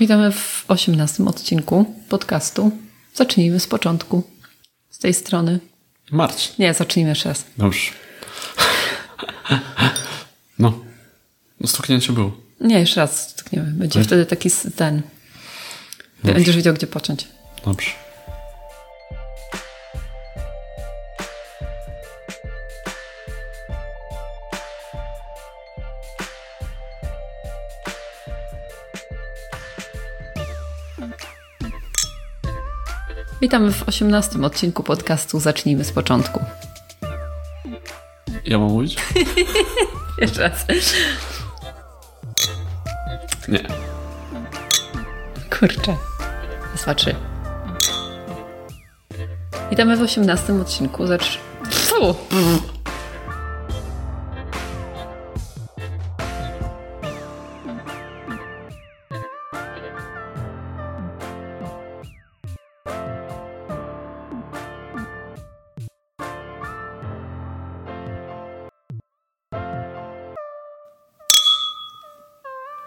Witamy w osiemnastym odcinku podcastu. Zacznijmy z początku. Z tej strony. Marcin. Nie, zacznijmy jeszcze raz. Dobrze. No. no stuknięcie było. Nie, jeszcze raz stukniemy. Będzie wtedy taki ten. Dobrze. Będziesz wiedział, gdzie począć. Dobrze. Witamy w osiemnastym odcinku podcastu Zacznijmy z początku. Ja mam mówić? Jeszcze raz. Nie. Kurczę. Raz, dwa, trzy. Witamy w osiemnastym odcinku. Zacz...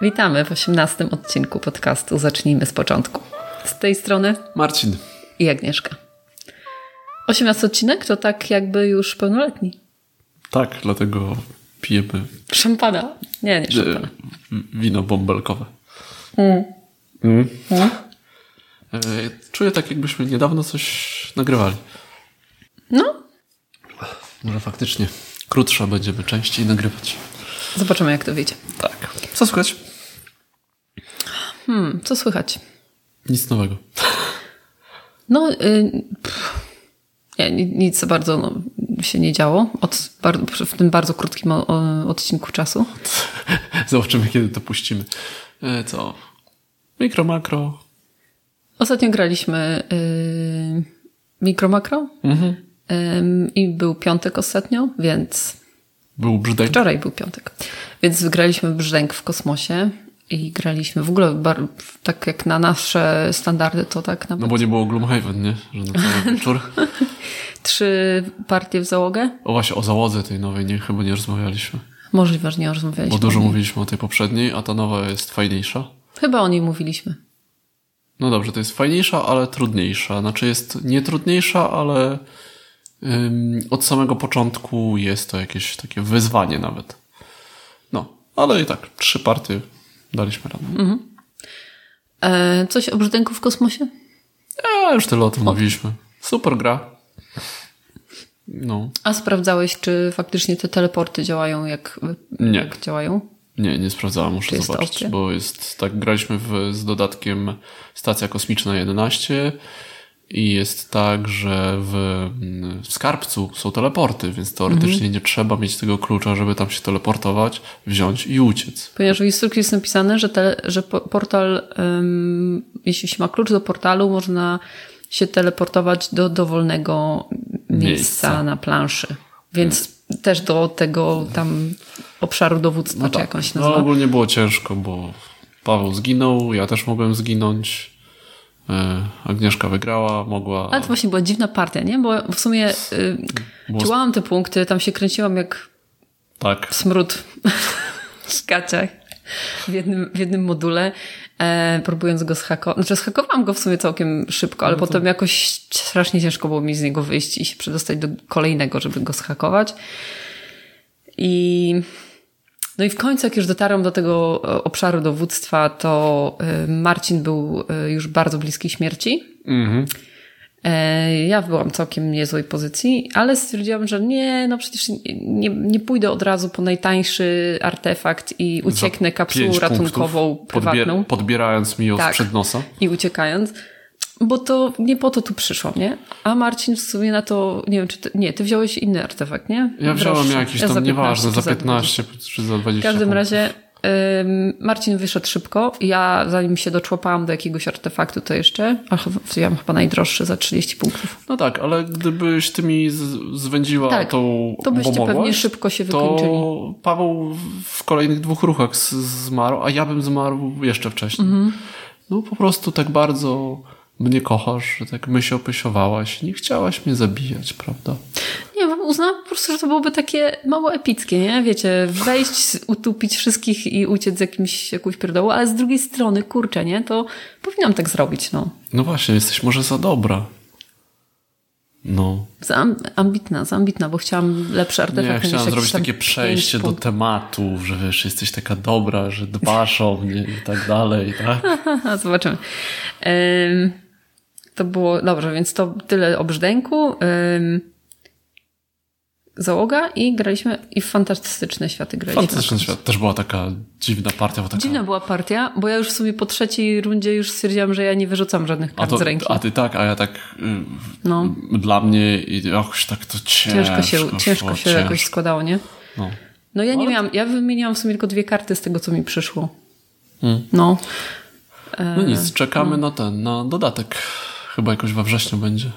Witamy w osiemnastym odcinku podcastu Zacznijmy z początku. Z tej strony Marcin. i Agnieszka. 18 odcinek to tak jakby już pełnoletni. Tak, dlatego pijemy Szampana. Nie, nie e, szampana. wino bąbelkowe. Mm. E, Czuję tak, jakbyśmy niedawno coś nagrywali. No, Może faktycznie krótsza będziemy częściej nagrywać. zobaczymy jak to wyjdzie. Tak. Co słychać? Hmm, co słychać? Nic nowego. No, y, pff, nie, ni- nic za bardzo no, się nie działo od, w tym bardzo krótkim o, o, odcinku czasu. Zobaczymy, kiedy to puścimy. E, Co? Mikro, makro. Ostatnio graliśmy y, Mikro Makro Mhm. Ym, i był piątek ostatnio, więc Był brzdęk. Wczoraj był piątek. Więc graliśmy w Brzdęk w kosmosie i graliśmy w ogóle bar- tak jak na nasze standardy, to tak nawet No bo nie było Gloomhaven, nie? Że na cały wieczór. trzy partie w załogę. O właśnie, o załodze tej nowej nie, chyba nie rozmawialiśmy. Możliwe, że nie rozmawialiśmy. Bo dużo mówiliśmy o tej poprzedniej, a ta nowa jest fajniejsza. Chyba o niej mówiliśmy. No dobrze, to jest fajniejsza, ale trudniejsza. Znaczy jest nie trudniejsza, ale ym, od samego początku jest to jakieś takie wyzwanie nawet. No, ale i tak, trzy partie daliśmy radę. E, coś o Brzdęku w kosmosie? A już tyle o tym mówiliśmy. Super gra. No, A sprawdzałeś, czy faktycznie te teleporty działają jak, Nie. jak działają? nie, nie sprawdzałem, muszę zobaczyć, bo jest, tak, graliśmy w, z dodatkiem Stacja Kosmiczna 11 i jest tak, że w, w skarbcu są teleporty, więc teoretycznie Mhm. nie trzeba mieć tego klucza, żeby tam się teleportować, wziąć i uciec. Ponieważ w instrukcji jest napisane, że, te, że po- portal, ym, jeśli się ma klucz do portalu, można się teleportować do dowolnego miejsca, Miejsca. na planszy. Więc też do tego tam obszaru dowództwa, czy jak on się no nazywa. ogólnie było ciężko, bo Paweł zginął, ja też mogłem zginąć. E, Agnieszka wygrała, mogła... Ale to właśnie była dziwna partia, nie? Bo w sumie y, Było- działałam te punkty, tam się kręciłam jak Tak, smród w gaciach w jednym, w jednym module, e, próbując go zhakować. Znaczy zhakowałam go w sumie całkiem szybko, ale potem jakoś strasznie ciężko było mi z niego wyjść i się przedostać do kolejnego, żeby go zhakować. I no i w końcu, jak już dotarłam do tego e, obszaru dowództwa, to e, Marcin był e, już bardzo bliski śmierci. E, Ja byłam całkiem niezłej pozycji, ale stwierdziłam, że nie, no przecież nie, nie, pójdę od razu po najtańszy artefakt i ucieknę kapsułą ratunkową prywatną Podbier- podbierając mi ją Tak. sprzed nosa. i uciekając. Bo to nie po to tu przyszłam, nie? A Marcin w sumie na to, nie wiem, czy ty, nie, ty wziąłeś inny artefakt, nie? Ja wziąłem Droższy. jakiś Ja tam, za nieważne, za czy 15 czy za 20. W każdym razie ym, Marcin wyszedd szybko. Ja zanim się doczłapałam do jakiegoś artefaktu, to jeszcze, a chyba- ja mam chyba najdroższy za 30 punktów. No tak, ale gdybyś ty mi zwędziła Tak, tą to byście pewnie szybko się wykończyli. To Paweł w kolejnych dwóch ruchach zmarł, a ja bym zmarł jeszcze wcześniej. Mhm. No po prostu tak bardzo mnie kochasz, że tak myśl opysiowałaś, nie chciałaś mnie zabijać, prawda? Nie, uznałam po prostu, że to byłoby takie mało epickie, nie? Wiecie, wejść, utupić wszystkich i uciec z jakimś, jakąś pierdołą, ale z drugiej strony, kurczę, nie? To powinnam tak zrobić, no. No właśnie, jesteś może za dobra. No. Za ambitna, za ambitna, bo chciałam lepsze artefakty. Nie, ja chciałam zrobić takie przejście do tematu, że wiesz, jesteś taka dobra, że dbasz o mnie i tak dalej, tak? Zobaczymy. Ym, to było, dobrze, więc to tyle o brzdęku. Ym, załoga i graliśmy i w fantastyczne światy graliśmy. Fantastyczny świat. Też była taka dziwna partia, bo taka... Dziwna była partia, bo ja już w sumie po trzeciej rundzie już stwierdziłam, że ja nie wyrzucam żadnych kart to, z ręki. a ty tak, a ja tak y, No. dla mnie i jakoś tak to ciężko Ciężko się, ciężko szło, się jakoś składało, nie? No. No ja nie Ale- miałam, ja wymieniłam w sumie tylko dwie karty z tego, co mi przyszło. Hmm. No. no nic, czekamy na ten, na dodatek. Chyba jakoś we wrześniu będzie.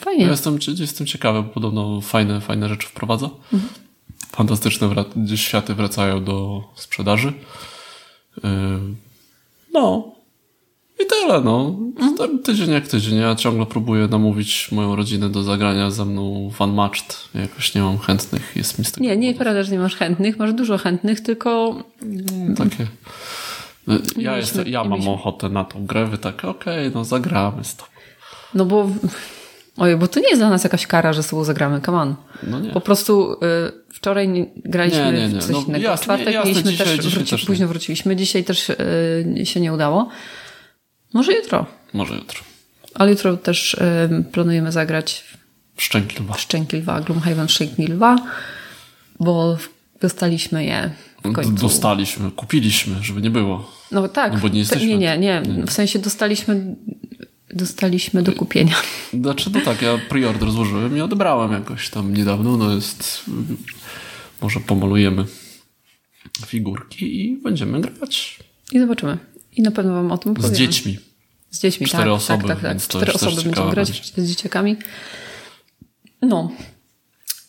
Fajnie. Ja jestem, jestem ciekawy, bo podobno fajne, fajne rzeczy wprowadza. Mhm. Fantastyczne wra- światy wracają do sprzedaży. Yy, No. I tyle, no. Mhm. Tydzień jak tydzień. Ja ciągle próbuję namówić moją rodzinę do zagrania ze mną w Unmatched. Jakoś nie mam chętnych. Jest mi z tego Nie, nie, prawda, że nie masz chętnych. Masz dużo chętnych, tylko takie... Ja, mieliśmy- jestem, ja mam mieliśmy. ochotę na tą grę, wy tak, okej, no zagramy z tobą. No bo. Ojej, bo to nie jest dla nas jakaś kara, że z tobą zagramy. Come on. No nie. Po prostu y, wczoraj nie- graliśmy Nie, nie, w coś No innego. jasne, w czwartek jasne, mieliśmy dzisiaj- też, dzisiaj wróci, też późno wróciliśmy. Dzisiaj też y, się nie udało. Może jutro. Może jutro. Ale jutro też y, planujemy zagrać Szczęki lwa. w Szczęki Lwa, Gloomhaven Szczęki Lwa, bo dostaliśmy je w końcu. Dostaliśmy, kupiliśmy, żeby nie było. No tak. No bo nie Te- jesteśmy- nie, nie, nie. W sensie dostaliśmy, dostaliśmy do kupienia. Znaczy, no tak, ja preorder złożyłem i odebrałem jakoś tam niedawno. No jest. Może pomalujemy figurki i będziemy grać I zobaczymy. I na pewno wam o tym z powiem. dziećmi. Z dziećmi, Cztery tak, osoby, tak, tak, tak. Cztery osoby będziemy grać będzie. z dzieciakami. No.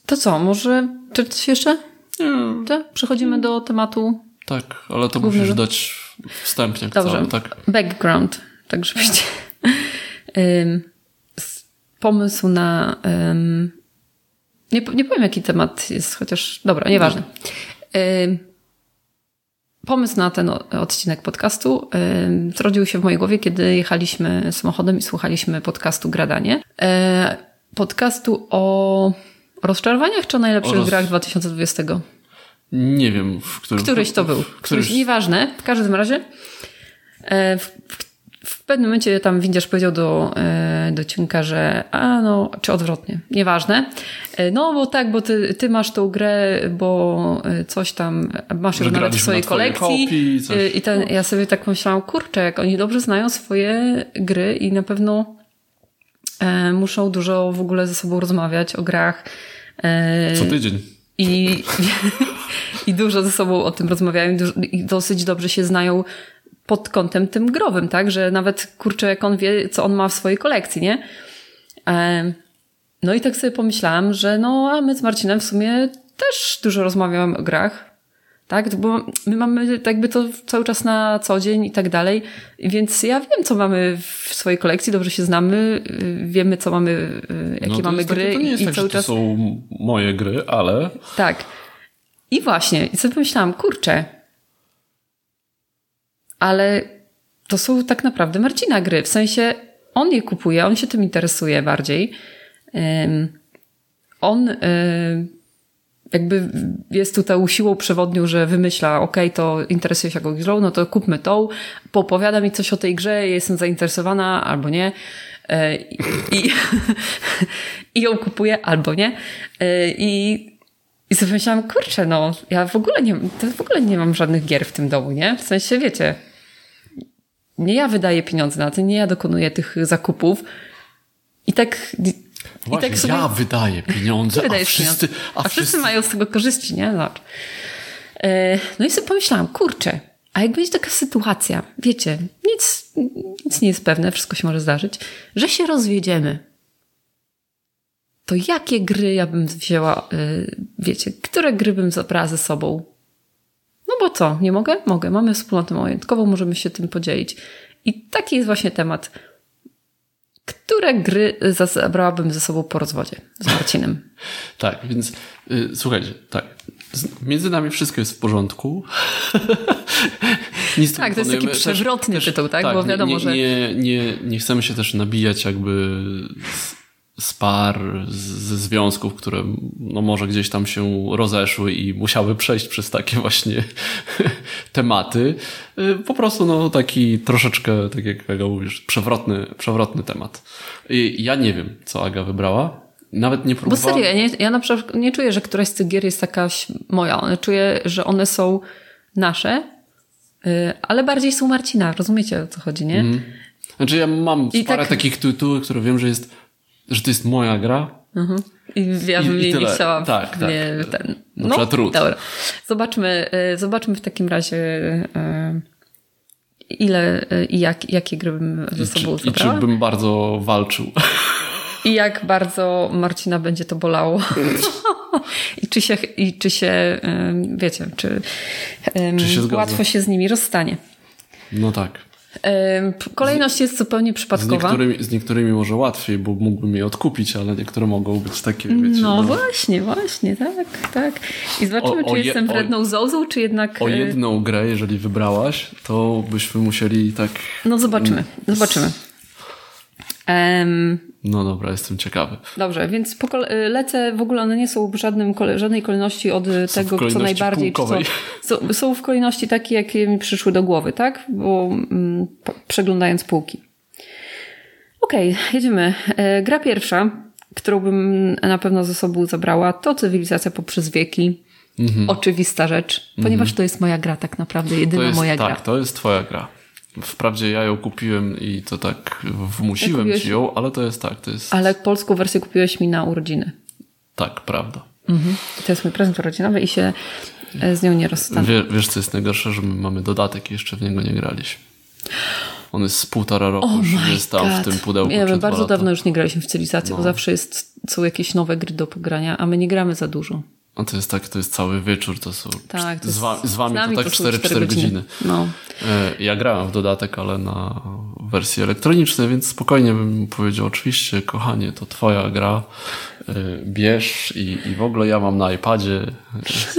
To co, może czy coś jeszcze? Nie, To przechodzimy do tematu. tak, ale to Głównego. musisz dać wstępnie Dobrze. cały, tak? Background, tak żebyście. Pomysł na. nie, nie powiem, jaki temat jest, chociaż. Dobra, nieważne. Ym, pomysł na ten odcinek podcastu zrodził się w mojej głowie, kiedy jechaliśmy samochodem i słuchaliśmy podcastu Gradanie. E, podcastu o rozczarowaniach czy o najlepszych O roz- grach 2020? Nie wiem, w którym. Któryś to był. Któryś, Któryś, nieważne, w każdym razie. E, w, w, pewnym momencie tam windiarz powiedział do, e, do cienka, że a no, czy odwrotnie, nieważne. E, no bo tak, bo ty, ty masz tą grę, bo coś tam, masz ją nawet w swojej na kolekcji. kopii, coś. I ten, ja sobie tak myślałam, kurczę, jak oni dobrze znają swoje gry i na pewno muszą dużo w ogóle ze sobą rozmawiać o grach. E, Co tydzień. i, i dużo ze sobą o tym rozmawiają i dosyć dobrze się znają pod kątem tym growym, tak? Że nawet kurczę, jak on wie, co on ma w swojej kolekcji, nie? Em, No i tak sobie pomyślałam, że no, a my z Marcinem w sumie też dużo rozmawiamy o grach. Tak, bo my mamy tak jakby to cały czas na co dzień i tak dalej, więc ja wiem, co mamy w swojej kolekcji, dobrze się znamy, y, wiemy, co mamy, y, jakie No to mamy jest takie- gry To nie jest i tak, cały że to czas są moje gry, ale tak. I właśnie, i sobie pomyślałam, kurczę, ale to są tak naprawdę Marcina gry. W sensie on je kupuje, on się tym interesuje bardziej. Ym, On jakby jest tutaj siłą przewodnią, że wymyśla, ok, to interesuje się jakąś grą, no to kupmy tą, poopowiada mi coś o tej grze, jestem zainteresowana albo nie. Y, I, i ją kupuję albo nie. Y, I, i sobie myślałam, kurczę, no, ja w ogóle nie, w ogóle nie mam żadnych gier w tym domu, nie? W sensie, wiecie, nie ja wydaję pieniądze na to, nie ja dokonuję tych zakupów. I tak, właśnie i tak sobie... ja wydaję pieniądze, a wszyscy, pieniądze. a wszyscy mają z tego korzyści, nie? Zobacz. E, No i sobie pomyślałam, kurczę, a jak będzie taka sytuacja, wiecie, nic, nic nie jest pewne, wszystko się może zdarzyć, że się rozwiedziemy, to jakie gry ja bym wzięła, y, wiecie, które gry bym zabrała ze sobą? No bo co, nie mogę? Mogę. Mamy wspólnotę majątkową, możemy się tym podzielić. I taki jest właśnie temat. Które gry zabrałabym ze sobą po rozwodzie z Marcinem? tak, więc y, słuchajcie, tak. Między nami wszystko jest w porządku. Nic tak, to jest taki przewrotny też, tytuł, tak? tak? Bo wiadomo, nie, że. Nie, nie, nie chcemy się też nabijać jakby z par, ze związków, które no może gdzieś tam się rozeszły i musiały przejść przez takie właśnie tematy. Y, po prostu no taki troszeczkę, tak jak Aga mówisz, przewrotny, przewrotny temat. I ja nie wiem, co Aga wybrała. Nawet nie próbowałam. Bo serio, ja, nie, ja na przykład nie czuję, że któraś z tych gier jest jakaś moja. Czuję, że one są nasze, y, ale bardziej są Marcina. Rozumiecie o co chodzi, nie? Mm. Znaczy ja mam I parę tak... takich tytułów, które wiem, że jest że to jest moja gra. Mhm. I ja bym jej nie chciała. Tak, tak. Nie, ten. No, no Dobra. Zobaczmy, y, zobaczmy w takim razie y, ile y, i jak, jakie gry bym ze sobą I czy, I czy bym bardzo walczył. I jak bardzo Marcina będzie to bolało. I czy się, i czy się wiecie, czy, czy się łatwo się z nimi rozstanie. No tak. Kolejność jest zupełnie przypadkowa. Z niektórymi, z niektórymi może łatwiej, bo mógłbym je odkupić, ale niektóre mogą być takie, wiecie, No, no. właśnie, właśnie, tak, tak. I zobaczymy, o, o czy je, jestem wredną o, zozą, czy jednak... O e, jedną grę, jeżeli wybrałaś, to byśmy musieli tak... No zobaczymy, zobaczymy. Um, no dobra, jestem ciekawy. Dobrze, więc lecę, w ogóle one nie są w żadnym, żadnej kolejności od są tego, co najbardziej. Co, są, są, w kolejności takie, jakie mi przyszły do głowy, tak? Bo mm, przeglądając półki. Okej, okay, jedziemy. E, gra pierwsza, którą bym na pewno ze sobą zabrała, to cywilizacja poprzez wieki. Mhm. Oczywista rzecz, ponieważ mhm. to jest moja gra tak naprawdę, jedyna jest, moja tak, gra. Tak, to jest twoja gra. Wprawdzie ja ją kupiłem i to tak wmusiłem kupiłeś... ci ją, ale to jest tak. To jest... Ale polską wersję kupiłeś mi na urodziny. Tak, prawda. Mhm. To jest mój prezent urodzinowy i się e, z nią nie rozstanę. Wie, wiesz, co jest najgorsze, że my mamy dodatek i jeszcze w niego nie graliśmy. On jest z półtora roku, oh już jest tam God. w tym pudełku. Ja wiem, bardzo dawno już nie graliśmy w cywilizację, no. bo zawsze jest, są jakieś nowe gry do pogrania, a my nie gramy za dużo. A to jest tak, to jest cały wieczór, to są. Tak, to z, wa z wami to tak 4-4 godziny. godziny. No. E, ja grałem w dodatek, ale na wersji elektronicznej, więc spokojnie bym powiedział, oczywiście, kochanie, to twoja gra, e, bierz i, i w ogóle ja mam na iPadzie,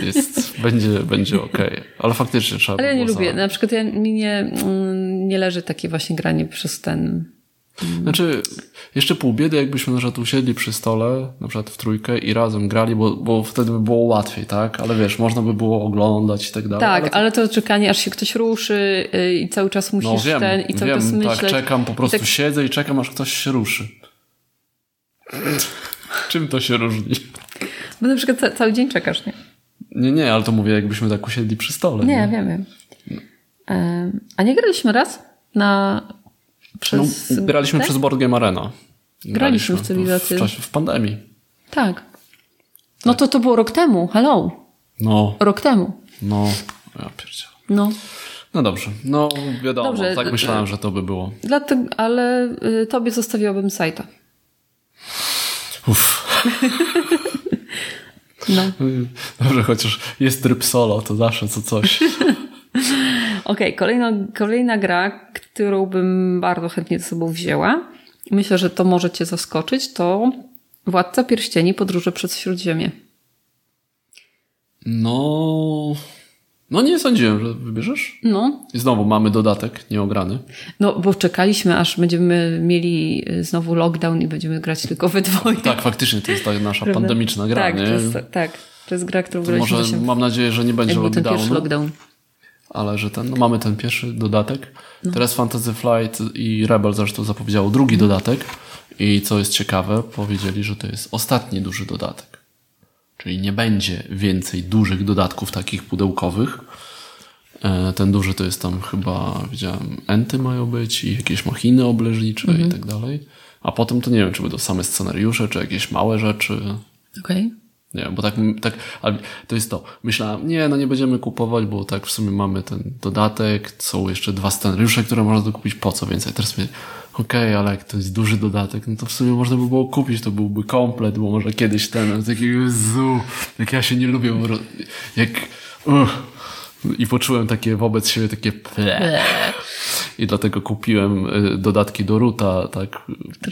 jest, będzie, będzie okej. Okay. Ale faktycznie trzeba Ale ja nie lubię, na przykład ja, mi nie, mm, nie leży takie właśnie granie przez ten znaczy, jeszcze pół biedy, jakbyśmy na przykład usiedli przy stole, na przykład w trójkę i razem grali, bo, bo wtedy by było łatwiej, tak? Ale wiesz, można by było oglądać i tak dalej. Tak, ale to, ale to czekanie, aż się ktoś ruszy y, i cały czas musisz no, wiem, ten i cały wiem, czas tak, myśleć. tak, czekam, po prostu tak... siedzę i czekam, aż ktoś się ruszy. Czym to się różni? Bo na przykład ca cały dzień czekasz, nie? Nie, nie, ale to mówię, jakbyśmy tak usiedli przy stole. Nie, nie? wiem, wiem. A nie graliśmy raz na przez... No, graliśmy przez Board Game Arena. Graliśmy, graliśmy w cywilizację. W, czasie, w pandemii. Tak. No to to było rok temu. Hello. No. Rok temu. No. Ja pierdzielę. No. No dobrze. No wiadomo, dobrze. tak myślałem, że to by było. Dlatego, ale y, tobie zostawiłabym sajta. Uff. no. Dobrze, chociaż jest tryb solo, to zawsze co coś. Okej, okay, kolejna, kolejna gra, którą bym bardzo chętnie ze sobą wzięła. Myślę, że to może Cię zaskoczyć. To Władca Pierścieni Podróże przez Śródziemie. No... No nie sądziłem, że wybierzesz. No. I znowu mamy dodatek nieograny. No, bo czekaliśmy, aż będziemy mieli znowu lockdown i będziemy grać tylko we dwoje. Tak, faktycznie to jest ta nasza Prawda? pandemiczna gra, tak, nie? To jest, tak, to jest gra, którą graliśmy. Może mam nadzieję, że nie będzie lockdownu. ten pierwszy lockdown ale że ten, no mamy ten pierwszy dodatek. No. Teraz Fantasy Flight i Rebel zresztą zapowiedziało drugi mhm. dodatek i co jest ciekawe, powiedzieli, że to jest ostatni duży dodatek. Czyli nie będzie więcej dużych dodatków takich pudełkowych. E, ten duży to jest tam chyba, widziałem, enty mają być i jakieś machiny obleżnicze mhm. i tak dalej. A potem to nie wiem, czy będą same scenariusze, czy jakieś małe rzeczy. Okej. Okay. Nie, bo tak, tak, ale to jest to. Myślałem, nie, no nie będziemy kupować, bo tak w sumie mamy ten dodatek, są jeszcze dwa scenariusze, które można dokupić, po co więcej? Teraz mówię, okej, okay, ale jak to jest duży dodatek, no to w sumie można by było kupić, to byłby komplet, bo może kiedyś ten, takiego zu, jak ja się nie lubię, jak, uh, I poczułem takie wobec siebie takie ple. I dlatego kupiłem y, dodatki do Ruta, tak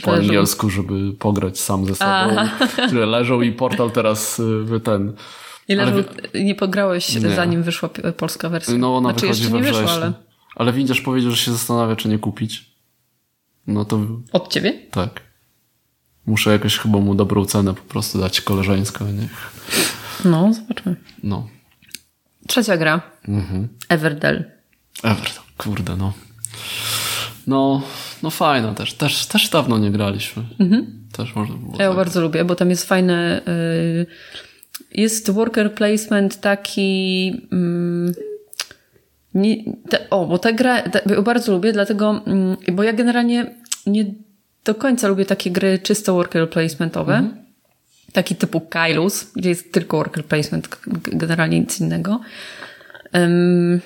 po leżą. angielsku, żeby pograć sam ze sobą, które leżą i portal teraz y, ten... Ile Ale ale nie pograłeś, Nie. zanim wyszła polska wersja? No ona znaczy, wychodzi jeszcze we nie wrześniu. ale Ale Windziarz powiedział, że się zastanawia, czy nie kupić. No to od ciebie? tak. Muszę jakoś chyba mu dobrą cenę po prostu dać koleżeńską. Niech... No, zobaczmy. No. Trzecia gra. Mhm. Everdell. Everton, kurde no. No, no fajna też. Też, też dawno nie graliśmy. Też można było. Ja tak. bardzo lubię, bo tam jest fajne. y, Jest worker placement taki. mm, Nie, te, o, bo ta gra ją bardzo lubię, dlatego, mm, bo ja generalnie nie do końca lubię takie gry czysto worker placementowe. Taki typu Kylus, gdzie jest tylko worker placement, generalnie nic innego. Em,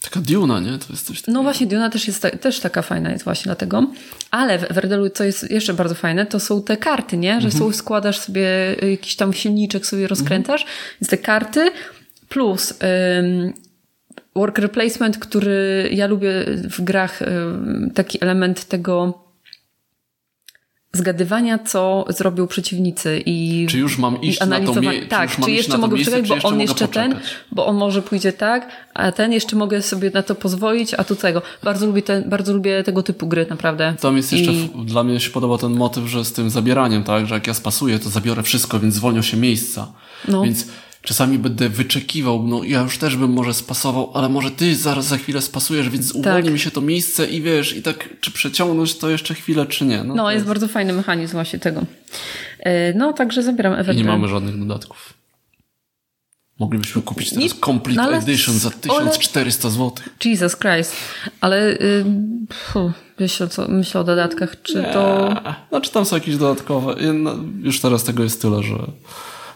Taka Duna, nie? To jest coś takiego. no właśnie, Duna też jest ta, też taka fajna jest właśnie dlatego. Ale w Werdelu, co jest jeszcze bardzo fajne, to są te karty, nie? Że są, składasz sobie jakiś tam silniczek, sobie rozkręcasz. Więc te karty plus ym, worker placement, który ja lubię w grach, ym, taki element tego zgadywania, co zrobią przeciwnicy i Czy już mam iść na to analizowa- mie- czy Tak, czy, iść jeszcze mogę miejsce, poczekać, czy bo jeszcze on jeszcze ten, poczekać? bo on może pójdzie tak, a ten jeszcze mogę sobie na to pozwolić, a tu tego. Bardzo lubię, ten, bardzo lubię tego typu gry, naprawdę. Tam jest jeszcze, I, dla mnie się podoba ten motyw, że z tym zabieraniem, tak, że jak ja spasuję, to zabiorę wszystko, więc zwolnią się miejsca. No. Więc czasami będę wyczekiwał, no ja już też bym może spasował, ale może ty zaraz za chwilę spasujesz, więc uwolni Tak. mi się to miejsce i wiesz, i tak, czy przeciągnąć to jeszcze chwilę, czy nie. No, no, to jest bardzo fajny mechanizm właśnie tego. E, No, także zabieram I nie mamy żadnych dodatków. Moglibyśmy kupić teraz Nie- Complete no ale- Edition za ale- 1400 zł. Jesus Christ. Ale y, myślę, co, myślę o dodatkach, czy to... Znaczy tam są jakieś dodatkowe. No, Już teraz tego jest tyle, że nie,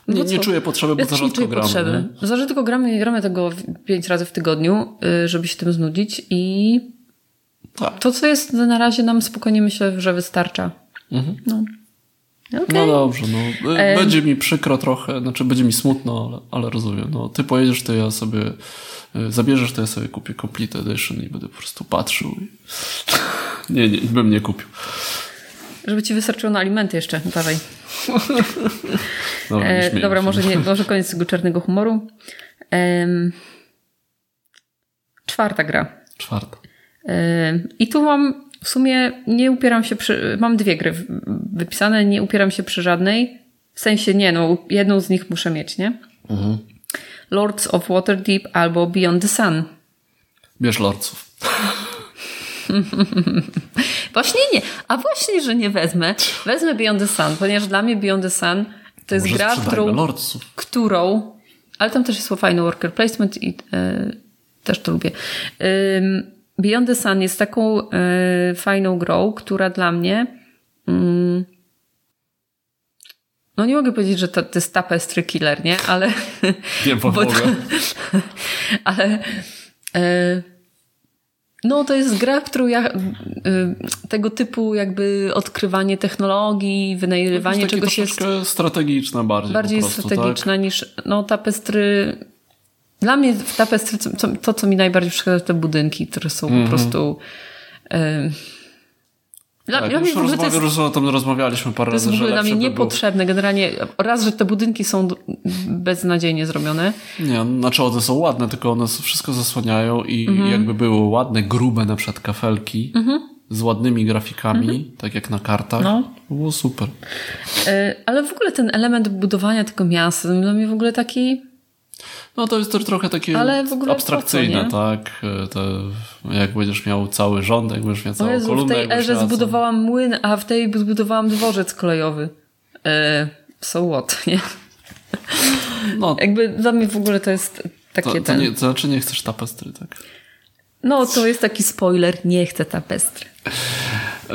No nie co? czuję potrzeby, bo Ja za też nie czuję gramy. potrzeby. nie? Za rzadko gramy, nie gramy tego pięć razy w tygodniu, y, żeby się tym znudzić i Tak. to, co jest na razie nam spokojnie myślę, że wystarcza. Mhm. No. Okej. No dobrze, no. Em. Będzie mi przykro trochę, znaczy będzie mi smutno, ale, ale rozumiem. No, ty pojedziesz, to ja sobie y, zabierzesz, to ja sobie kupię Complete Edition i będę po prostu patrzył. I... nie, nie, bym nie kupił. Żeby ci wystarczyło na alimenty jeszcze, dawaj. Dobra, E, dobra, może, nie, może koniec tego czarnego humoru. Em, czwarta gra. Czwarta. Em, I tu mam w sumie, nie upieram się przy, mam dwie gry wypisane, nie upieram się przy żadnej. W sensie nie, no jedną z nich muszę mieć, nie? Mhm. Lords of Waterdeep albo Beyond the Sun. Bierz lordców. Właśnie nie, a właśnie, że nie wezmę. Wezmę Beyond the Sun, ponieważ dla mnie Beyond the Sun to jest Może gra, którą, którą, ale tam też jest fajny worker placement i e, też to lubię. Beyond the Sun jest taką e, fajną grą, która dla mnie mm, no nie mogę powiedzieć, że to, to jest tapestry killer, nie? Ale Nie bo pomogę. ale e, no to jest gra, którą ja e, tego typu jakby odkrywanie technologii, wynajdywanie Takie czegoś jest troszeczkę strategiczne bardziej bardziej prostu, tak? strategiczna niż no tapestry. Dla mnie w tapestry to, co mi najbardziej przeszkadza, to te budynki, które są po prostu. E, dla, Tak, dla mnie już, rozmawia, jest, już o tym rozmawialiśmy parę to jest razy, dla mnie było- niepotrzebne. Generalnie raz, że te budynki są beznadziejnie zrobione. Nie, znaczy one są ładne, tylko one wszystko zasłaniają i Mhm. jakby były ładne, grube na przykład kafelki z ładnymi grafikami, tak jak na kartach. Mhm. No. Było super. E, Ale w ogóle ten element budowania tego miasta dla mnie w ogóle taki. No to jest też trochę takie w abstrakcyjne, co, tak? Te, jak będziesz miał cały rząd, jak będziesz miał całą Jezu, w kolumnę. tej jak będziesz erze zbudowałam młyn, a w tej zbudowałam dworzec kolejowy. E, so what, nie? No, Jakby dla mnie w ogóle to jest takie to, to, ten... nie, to znaczy nie chcesz tapestry, tak? No, to jest taki spoiler, nie chcę tapestry. Yy,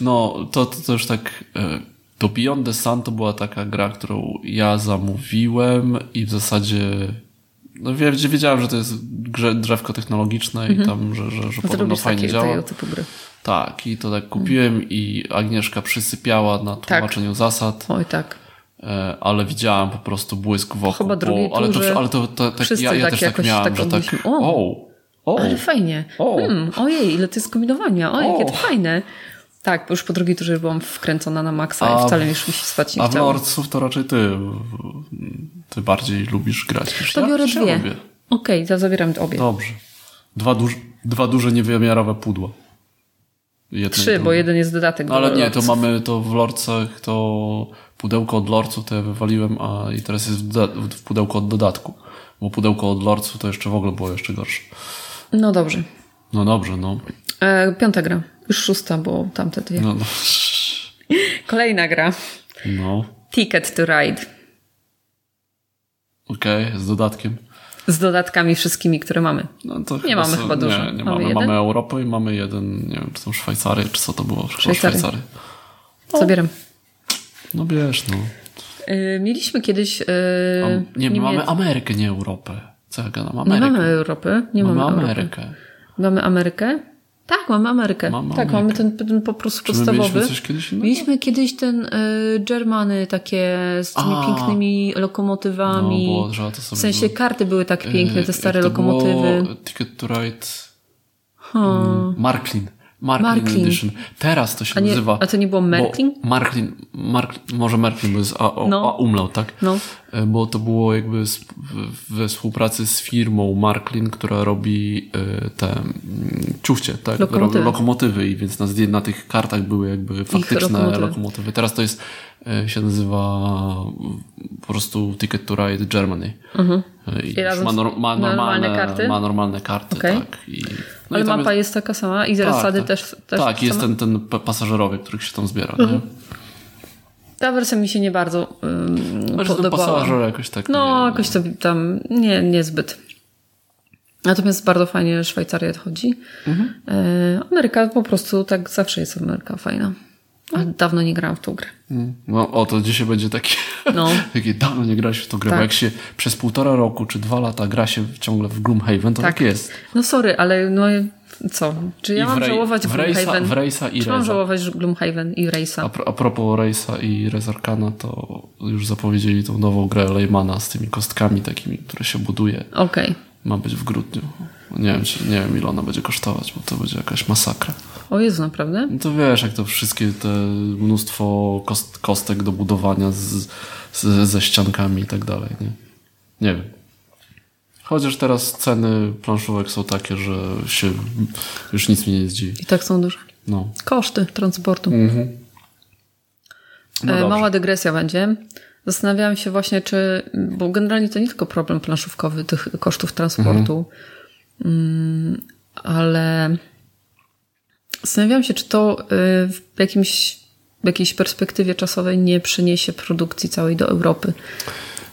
No, to, to, to już tak. To Beyond the Sun to była taka gra, którą ja zamówiłem i w zasadzie. No wie- wiedziałem, że to jest grze, drzewko technologiczne i tam, że, że, że No to podobno fajnie działa. typu gry. Tak, i to tak kupiłem i Agnieszka przysypiała na tłumaczeniu zasad. Oj tak. e, ale widziałem po prostu błysk wokół. Chyba drugiej bo, ale to, ale to, to, tak, wszyscy ja, ja tak też tak miałem, tak że tak. O! o, o, Ale fajnie. O. Hmm, ojej, ile to jest kombinowania. Ojej, jakie to O. fajne. Tak, bo już po drugiej turze byłam wkręcona na maksa A i wcale już mi się spać nie A w. Lordsów to raczej ty, ty bardziej lubisz grać niż To ja? biorę ja dwie. Okej, to zabieram obie. Dobrze. Dwa, duż, dwa duże niewymiarowe pudła. Jedno Trzy, bo jeden jest dodatek do Ale nie, to mamy to w Lordsach, to pudełko od Lordsów to ja wywaliłem, a i teraz jest w, w pudełko od dodatku. Bo pudełko od Lordsów to jeszcze w ogóle było jeszcze gorsze. No dobrze. No dobrze, no. E, piąta gra. Już szósta, bo tamte dwie. No, no. Kolejna gra. no. Ticket to Ride. Okej, z dodatkiem. Z dodatkami wszystkimi, które mamy. No to Nie mamy są- chyba dużo. Nie, nie Mamy mamy. Mamy Europę i mamy jeden, nie wiem, czy tą Szwajcarię, czy co to było? Chyba Szwajcarię. Szwajcarię. Zabieram. No wiesz, no. E, mieliśmy kiedyś... Am- nie, mamy Amerykę, nie Europę. Co ja gadam? Nie Amerykę. mamy Europy. Nie mamy, mamy Europy. Amerykę. Mamy Amerykę? Tak, mamy Amerykę. Mamy tak, Amerykę. mamy ten, ten po prostu Czy podstawowy. mieliśmy coś kiedyś innego? Mieliśmy kiedyś ten y, Germany takie z tymi A. pięknymi No, lokomotywami. było, że to sobie w sensie było. karty były tak piękne, E, te stare jak to lokomotywy. Było Ticket to Ride Hmm. Marklin. Marklin, Marklin. Edition. Teraz to się A nie- nazywa. a to nie było Merklin? Marklin, Mark, może Merklin, bo jest a, o, No. a umlaut, tak? No. E, Bo to było jakby we współpracy z firmą Marklin, która robi e, te mm, ciufcie, tak? Lokomotywy. Robi lokomotywy i więc na, na tych kartach były jakby faktyczne lokomotywy. lokomotywy. Teraz to jest, się nazywa po prostu Ticket to Ride Germany. E, I Mhm. razem ma, nor- ma normalne normalne karty? Ma normalne karty, Okej. tak. I, no Ale i mapa jest... taka sama i zasady tak, też, też Tak, jest same? ten, ten pa- pasażerowie, których się tam zbiera. Mhm. Ta wersja mi się nie bardzo um, podobała. pasażer jakoś tak... No, nie, jakoś to tam nie, niezbyt. Natomiast bardzo fajnie Szwajcaria chodzi. Mhm. E, Ameryka po prostu tak zawsze jest Ameryka fajna. A dawno nie grałam w tą grę. No o, to dzisiaj będzie taki... No. takie dawno nie grałeś w to grę, Tak. bo jak się przez półtora roku czy dwa lata gra się ciągle w Gloomhaven, to tak, jest. No sorry, ale no co? Czy ja I mam Ray- żałować w Rejsa- Gloomhaven? w Rejsa i Czy mam żałować Gloomhaven i Race'a? A, a propos Race'a i Rezarkana, to już zapowiedzieli tą nową grę Leymana z tymi kostkami takimi, które się buduje. Okej. Ma być w grudniu. Nie wiem, czy, nie wiem ile ona będzie kosztować, bo to będzie jakaś masakra. O Jezu, naprawdę? No to wiesz, jak to wszystkie te mnóstwo kost, kostek do budowania z, z, ze ściankami i tak dalej, nie? Nie wiem. Chociaż teraz ceny planszówek są takie, że się już nic mnie nie zdziwi. I tak są duże. No. Koszty transportu. No e, dobrze. mała dygresja będzie. Zastanawiałam się właśnie, czy, bo generalnie to nie tylko problem planszówkowy tych kosztów transportu, mm, ale zastanawiałam się, czy to y, w jakimś, w jakiejś perspektywie czasowej nie przyniesie produkcji całej do Europy.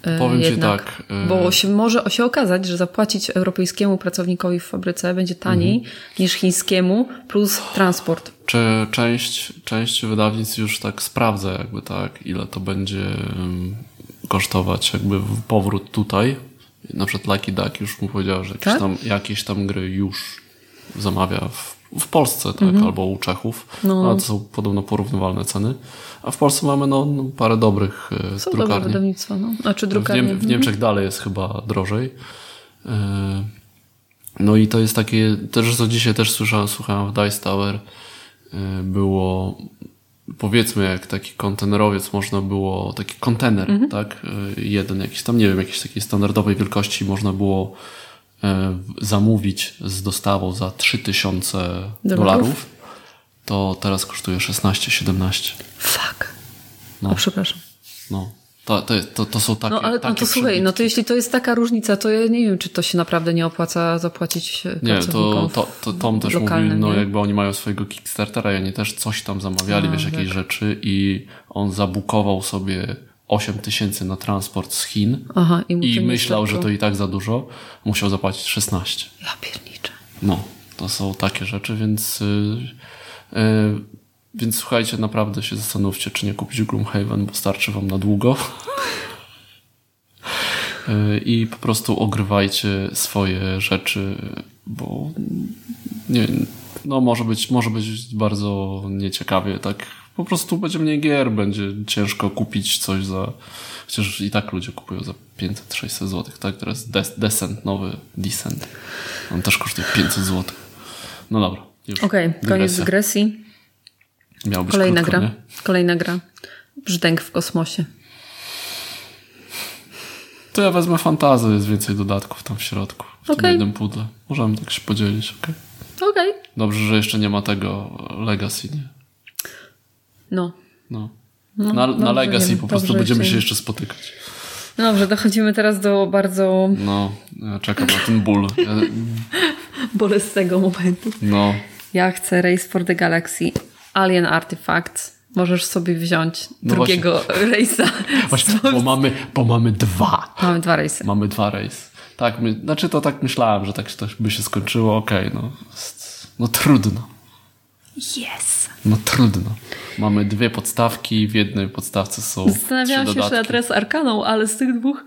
Y, Powiem ci jednak. tak, y- Bo się może się okazać, że zapłacić europejskiemu pracownikowi w fabryce będzie taniej Mhm. niż chińskiemu plus transport. Czy część, część wydawnictw już tak sprawdza jakby tak, ile to będzie kosztować jakby powrót tutaj. Na przykład Lucky Duck już mu powiedział, że jakieś, Tak? tam, jakieś tam gry już zamawia w, w Polsce, tak, albo u Czechów. Mhm. No. Ale to są podobno porównywalne ceny. A w Polsce mamy no, no parę dobrych e, Są dobre drukarni. wydawnictwa, no. Znaczy W, drukarnie. Niem- w Niemczech dalej jest chyba drożej. E, No i to jest takie, też co dzisiaj też słyszałem, słuchałem w Dice Tower, e, było powiedzmy jak taki kontenerowiec można było, taki kontener, Mhm. tak? Jeden jakiś tam, nie wiem, jakiejś takiej standardowej wielkości można było zamówić z dostawą za 3000 Dolarów? To teraz kosztuje 16-17. Fuck. No. O, przepraszam. No. To, to, to, są takie No ale no takie to słuchaj, no to jeśli to jest taka różnica, to ja nie wiem, czy to się naprawdę nie opłaca zapłacić e, Nie, to, to, to Tom też mówił, no nie? jakby oni mają swojego Kickstartera i oni też coś tam zamawiali, A, wiesz, jakieś tak. rzeczy i on zabukował sobie 8 tysięcy na transport z Chin Aha, i, i myślał, że to i tak za dużo, musiał zapłacić 16. Ja pierniczę. No, to są takie rzeczy, więc yy, yy, więc słuchajcie, naprawdę się zastanówcie, czy nie kupić Gloomhaven, bo starczy wam na długo. Yy, I po prostu ogrywajcie swoje rzeczy, bo nie, no może być, może być bardzo nieciekawie, tak po prostu będzie mniej gier, będzie ciężko kupić coś za, chociaż i tak ludzie kupują za 500-600 zł, tak? Teraz Des Descent, nowy Descent. On też kosztuje 500 zł. No dobra. Okej, koniec Dygresja. dygresji. Miał być Kolejna krótko, gra. nie? Kolejna gra. Brzdęk w kosmosie. To ja wezmę fantazję, jest więcej dodatków tam w środku. W tym Okej. jednym pudle. Możemy tak się podzielić, okej? Okej. Dobrze, że jeszcze nie ma tego Legacy, nie? No. No. No, na, na Legacy po prostu dobrze, będziemy się jeszcze spotykać. No Dobrze, dochodzimy teraz do bardzo No, ja czekam na ten ból. Bolesnego momentu. no, Ja chcę Race for the Galaxy Alien Artifacts. Możesz sobie wziąć No drugiego rejsa. właśnie, bo mamy, bo mamy dwa. Mamy dwa rejsy. Mamy dwa rejs. Tak, my, znaczy to tak myślałem, że tak to by się skończyło. Okej, no. No trudno. Yes! No trudno. Mamy dwie podstawki, w jednej podstawce są Zastanawiałam się jeszcze dodatki. na teraz Arkaną, ale z tych dwóch...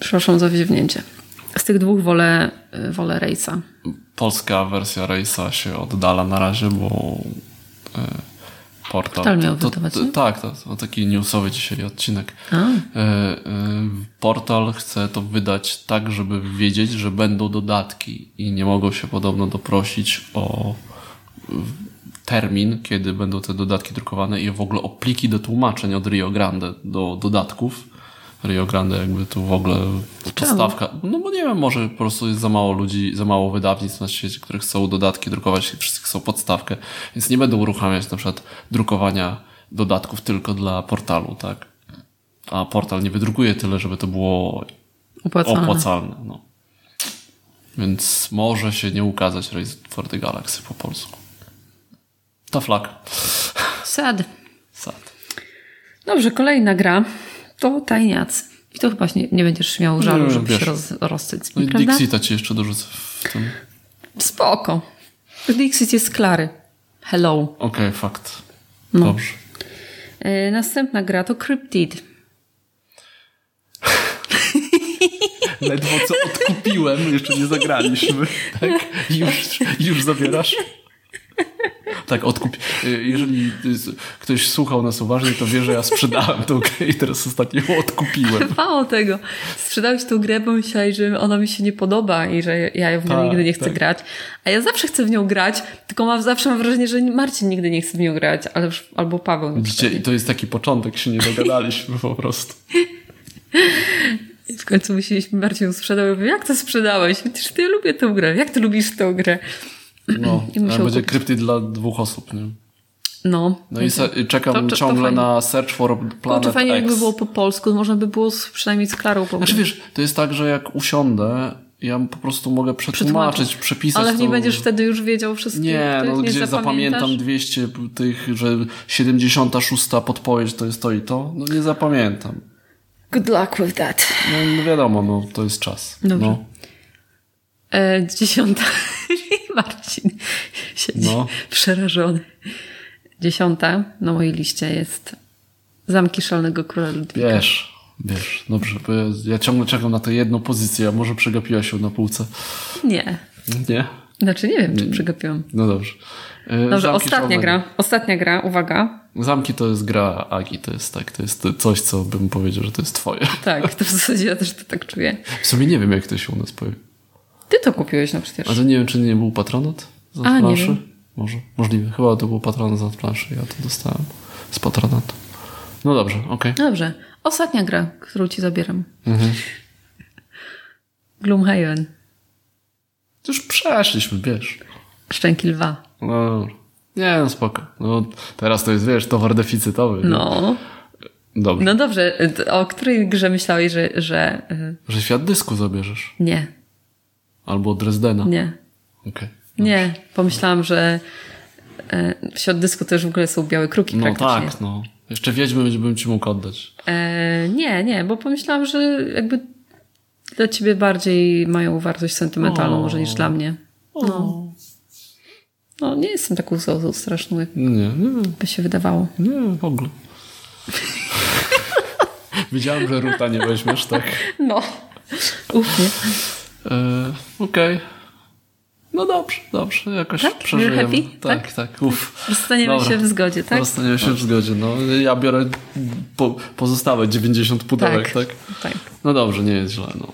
Przepraszam za wziewnięcie. Z tych dwóch wolę, y, wolę rejsa. Polska wersja Rejsa się oddala na razie, bo e, portal... Portal miał to, wydawać, to? Tak, to, to taki newsowy dzisiaj odcinek. E, e, portal chce to wydać tak, żeby wiedzieć, że będą dodatki i nie mogą się podobno doprosić o termin, kiedy będą te dodatki drukowane i w ogóle o pliki do tłumaczeń od Rio Grande do dodatków. Rio Grande jakby tu w ogóle podstawka. No bo nie wiem, może po prostu jest za mało ludzi, za mało wydawnictw na świecie, które chcą dodatki drukować i wszyscy chcą podstawkę. Więc nie będą uruchamiać na przykład drukowania dodatków tylko dla portalu, tak? A portal nie wydrukuje tyle, żeby to było Opłacalne. opłacalne. No. Więc może się nie ukazać Race for the Galaxy po polsku. To flag. Sad. Sad. Dobrze, kolejna gra to Tajniacy. I to chyba nie, nie będziesz miał żalu, Nie, żeby wiesz. się roz, rozsyć No i? Dixita ci jeszcze dorzucę w tym. Spoko. Dixit jest klary. Hello. Okej, fakt. No. Dobrze. Yy, następna gra to Cryptid. Ledwo co odkupiłem, jeszcze nie zagraliśmy. Tak? Już, już zabierasz? Tak, odkup. Jeżeli ktoś słuchał nas uważnie, to wie, że ja sprzedałem tą grę i teraz ostatnio ją odkupiłem. Mało tego. Sprzedałeś tą grę, bo myślałeś, że ona mi się nie podoba i że ja w nią Tak, nigdy nie chcę tak. grać. A ja zawsze chcę w nią grać, tylko mam, zawsze mam wrażenie, że Marcin nigdy nie chce w nią grać, ale albo Paweł. na Widzicie, i to jest taki początek, się nie dogadaliśmy po prostu. I w końcu musieliśmy, Marcin ją sprzedał. Ja mówię, jak to sprzedałeś? Przecież ty lubię tę grę. Jak ty lubisz tę grę? No, I musiał będzie kupić. krypty dla dwóch osób, nie? No. No i se, czekam To- to- to ciągle fajnie. na Search for Planet fajnie X. jakby było po polsku, można by było z, przynajmniej z Klarą po Znaczy wiesz, to jest tak, że jak usiądę, ja po prostu mogę przetłumaczyć, przepisać Ale nie to... będziesz wtedy już wiedział wszystkich. Nie, no nie gdzie zapamiętam 200 tych, że 76 podpowiedź to jest to i to? No nie zapamiętam. Good luck with that. No, no wiadomo, no to jest czas. Dobrze. No, E, dziesiąta. Marcin siedzi No. przerażony. Dziesiąta na mojej liście jest Zamki Szalnego Króla Ludwika. wiesz, wiesz, dobrze, bo ja, ja ciągle czekam na tę jedną pozycję, a może przegapiłaś ją na półce. Nie. Nie? Znaczy nie wiem, czy przegapiłam. No dobrze. E, Dobrze, Zamki ostatnia Szalonego. gra. Ostatnia gra, uwaga. Zamki to jest gra Agi, to jest tak, to jest coś, co bym powiedział, że to jest twoje. Tak, to w zasadzie ja też to tak czuję. W sumie nie wiem, jak to się u nas pojawi. Ty to kupiłeś, no przecież. A to nie wiem, czy nie był patronat za A, nie wiem. Może, możliwe. Chyba to był patronat za planszy, ja to dostałem z patronatu. No dobrze, okej. Dobrze. Ostatnia gra, którą ci zabieram. Mhm. Gloomhaven. Już przeszliśmy, wiesz. Szczęki lwa. No, nie, no spoko. No, teraz to jest, wiesz, towar deficytowy. nie? No. Dobrze. No dobrze, o której grze myślałeś, że, że y, Że świat dysku zabierzesz. nie, Albo Dresdena. nie, Okej. nie. Pomyślałam, że y, wśród dysku też w ogóle są białe kruki No tak, no. Jeszcze Wiedźmy bym ci mógł oddać. E, nie, nie, bo pomyślałam, że jakby dla ciebie bardziej mają wartość sentymentalną O. może niż dla mnie. No. No, nie jestem taką zozą straszną, jak Nie, nie, by się wydawało. nie, w ogóle. Wiedziałem, że Ruta nie weźmiesz, tak? No. Ufnie. E, Okej. No dobrze, dobrze, jakoś Tak? przeżyjemy. Happy? Tak, tak, uff. Zostaniemy Dobra. się w zgodzie, tak? Zostaniemy się w zgodzie, no. Ja biorę po, pozostałe 90 pudełek, tak. tak. No dobrze, nie jest źle, no.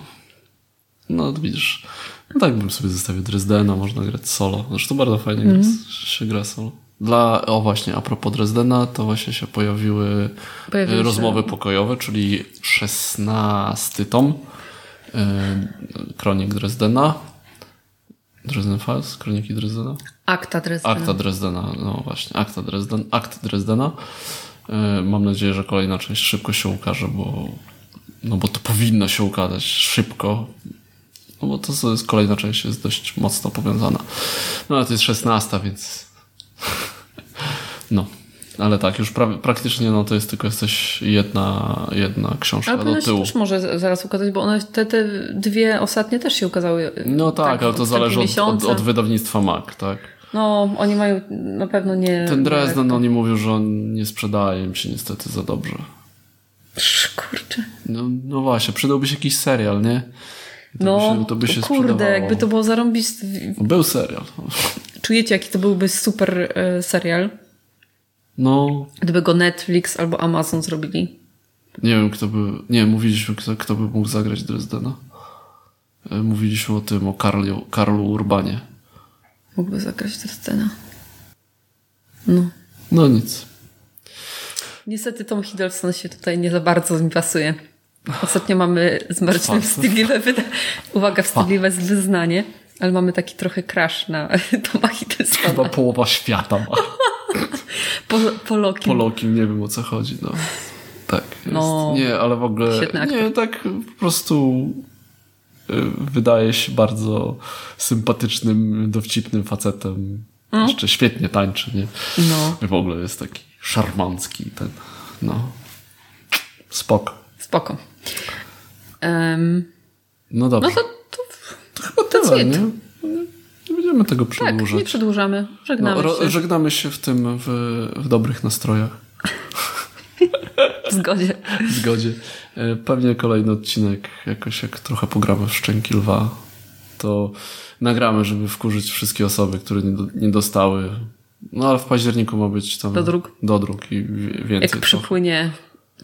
No, widzisz. No tak bym sobie zostawił Dresdena, można grać solo. Zresztą bardzo fajnie Mhm. gra, się gra solo. Dla, o właśnie, a propos Dresdena, to właśnie się pojawiły Pojawiły e, się- rozmowy pokojowe, czyli 16 tom Kronik Dresdena. Dresden Files? Kroniki Dresdena? Akta Dresdena. Akta Dresdena, no właśnie, Akta Dresden, Akt Dresdena. E, Mam nadzieję, że kolejna część szybko się ukaże, bo, no bo to powinno się ukazać szybko. No bo to co jest kolejna część jest dość mocno powiązana. No ale to jest szesnasta, więc no. Ale tak, już prawie, praktycznie no to jest tylko jesteś jedna, jedna książka Ale do tyłu. też może zaraz ukazać, bo one, te, te dwie ostatnie też się ukazały. No tak, ale w to zależy od, od, od wydawnictwa Mac, tak? No, oni mają na pewno nie... Ten Dresden, nie- oni mówią, że on nie sprzedaje im się niestety za dobrze. Kurczę. No, no właśnie, przydałby się jakiś serial, nie? To No, by się, to by się kurde, sprzedawało. jakby to było zarobić... Był serial. Czujecie, jaki to byłby super e, serial? No, Gdyby go Netflix albo Amazon zrobili. nie wiem, kto by... Nie, mówiliśmy, kto, kto by mógł zagrać Dresdena. E, Mówiliśmy o tym, o Karlu, Karlu Urbanie. Mógłby zagrać scenę. No. No nic. Niestety Tom Hiddleston się tutaj nie za bardzo mi pasuje. Ostatnio mamy z Marcinem wyda- uwaga, wstydliwe wyznanie, ale mamy taki trochę crash na Toma Hiddlestona. Chyba połowa świata ma. Po, po Loki. Po Lokim nie wiem o co chodzi, no. Tak, jest. No. nie, ale w ogóle... Nie, tak po prostu y, wydaje się bardzo sympatycznym, dowcipnym facetem. Jeszcze świetnie tańczy, nie? No, W ogóle jest taki szarmancki ten, no. Spoko. spoko. Em, No dobrze. no to, to to chyba tyle, nie? Będziemy tego tak, przedłużać. nie przedłużamy. Żegnamy no, się żegnamy się w tym, w, w dobrych nastrojach. w zgodzie. w zgodzie. E, Pewnie kolejny odcinek, jakoś jak trochę pogramy w Szczęki Lwa, to nagramy, żeby wkurzyć wszystkie osoby, które nie, do, nie dostały. No ale w październiku ma być tam... Dodruk. Dodruk i wie- więcej. Jak przypłynie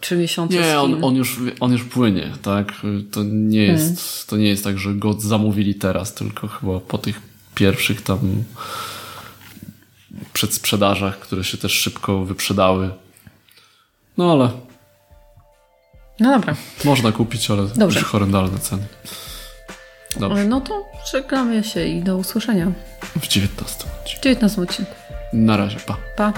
trzy miesiące Nie, on, on, już, on już płynie, tak? To nie, Hmm. jest, to nie jest tak, że go zamówili teraz, tylko chyba po tych pierwszych tam przedsprzedażach, które się też szybko wyprzedały. No ale No dobra. można kupić, ale Dobrze. już horrendalne ceny. Dobrze, No to żegnamy się i do usłyszenia w 19 odcinku. w 19 odcinku. Na razie, pa. Pa.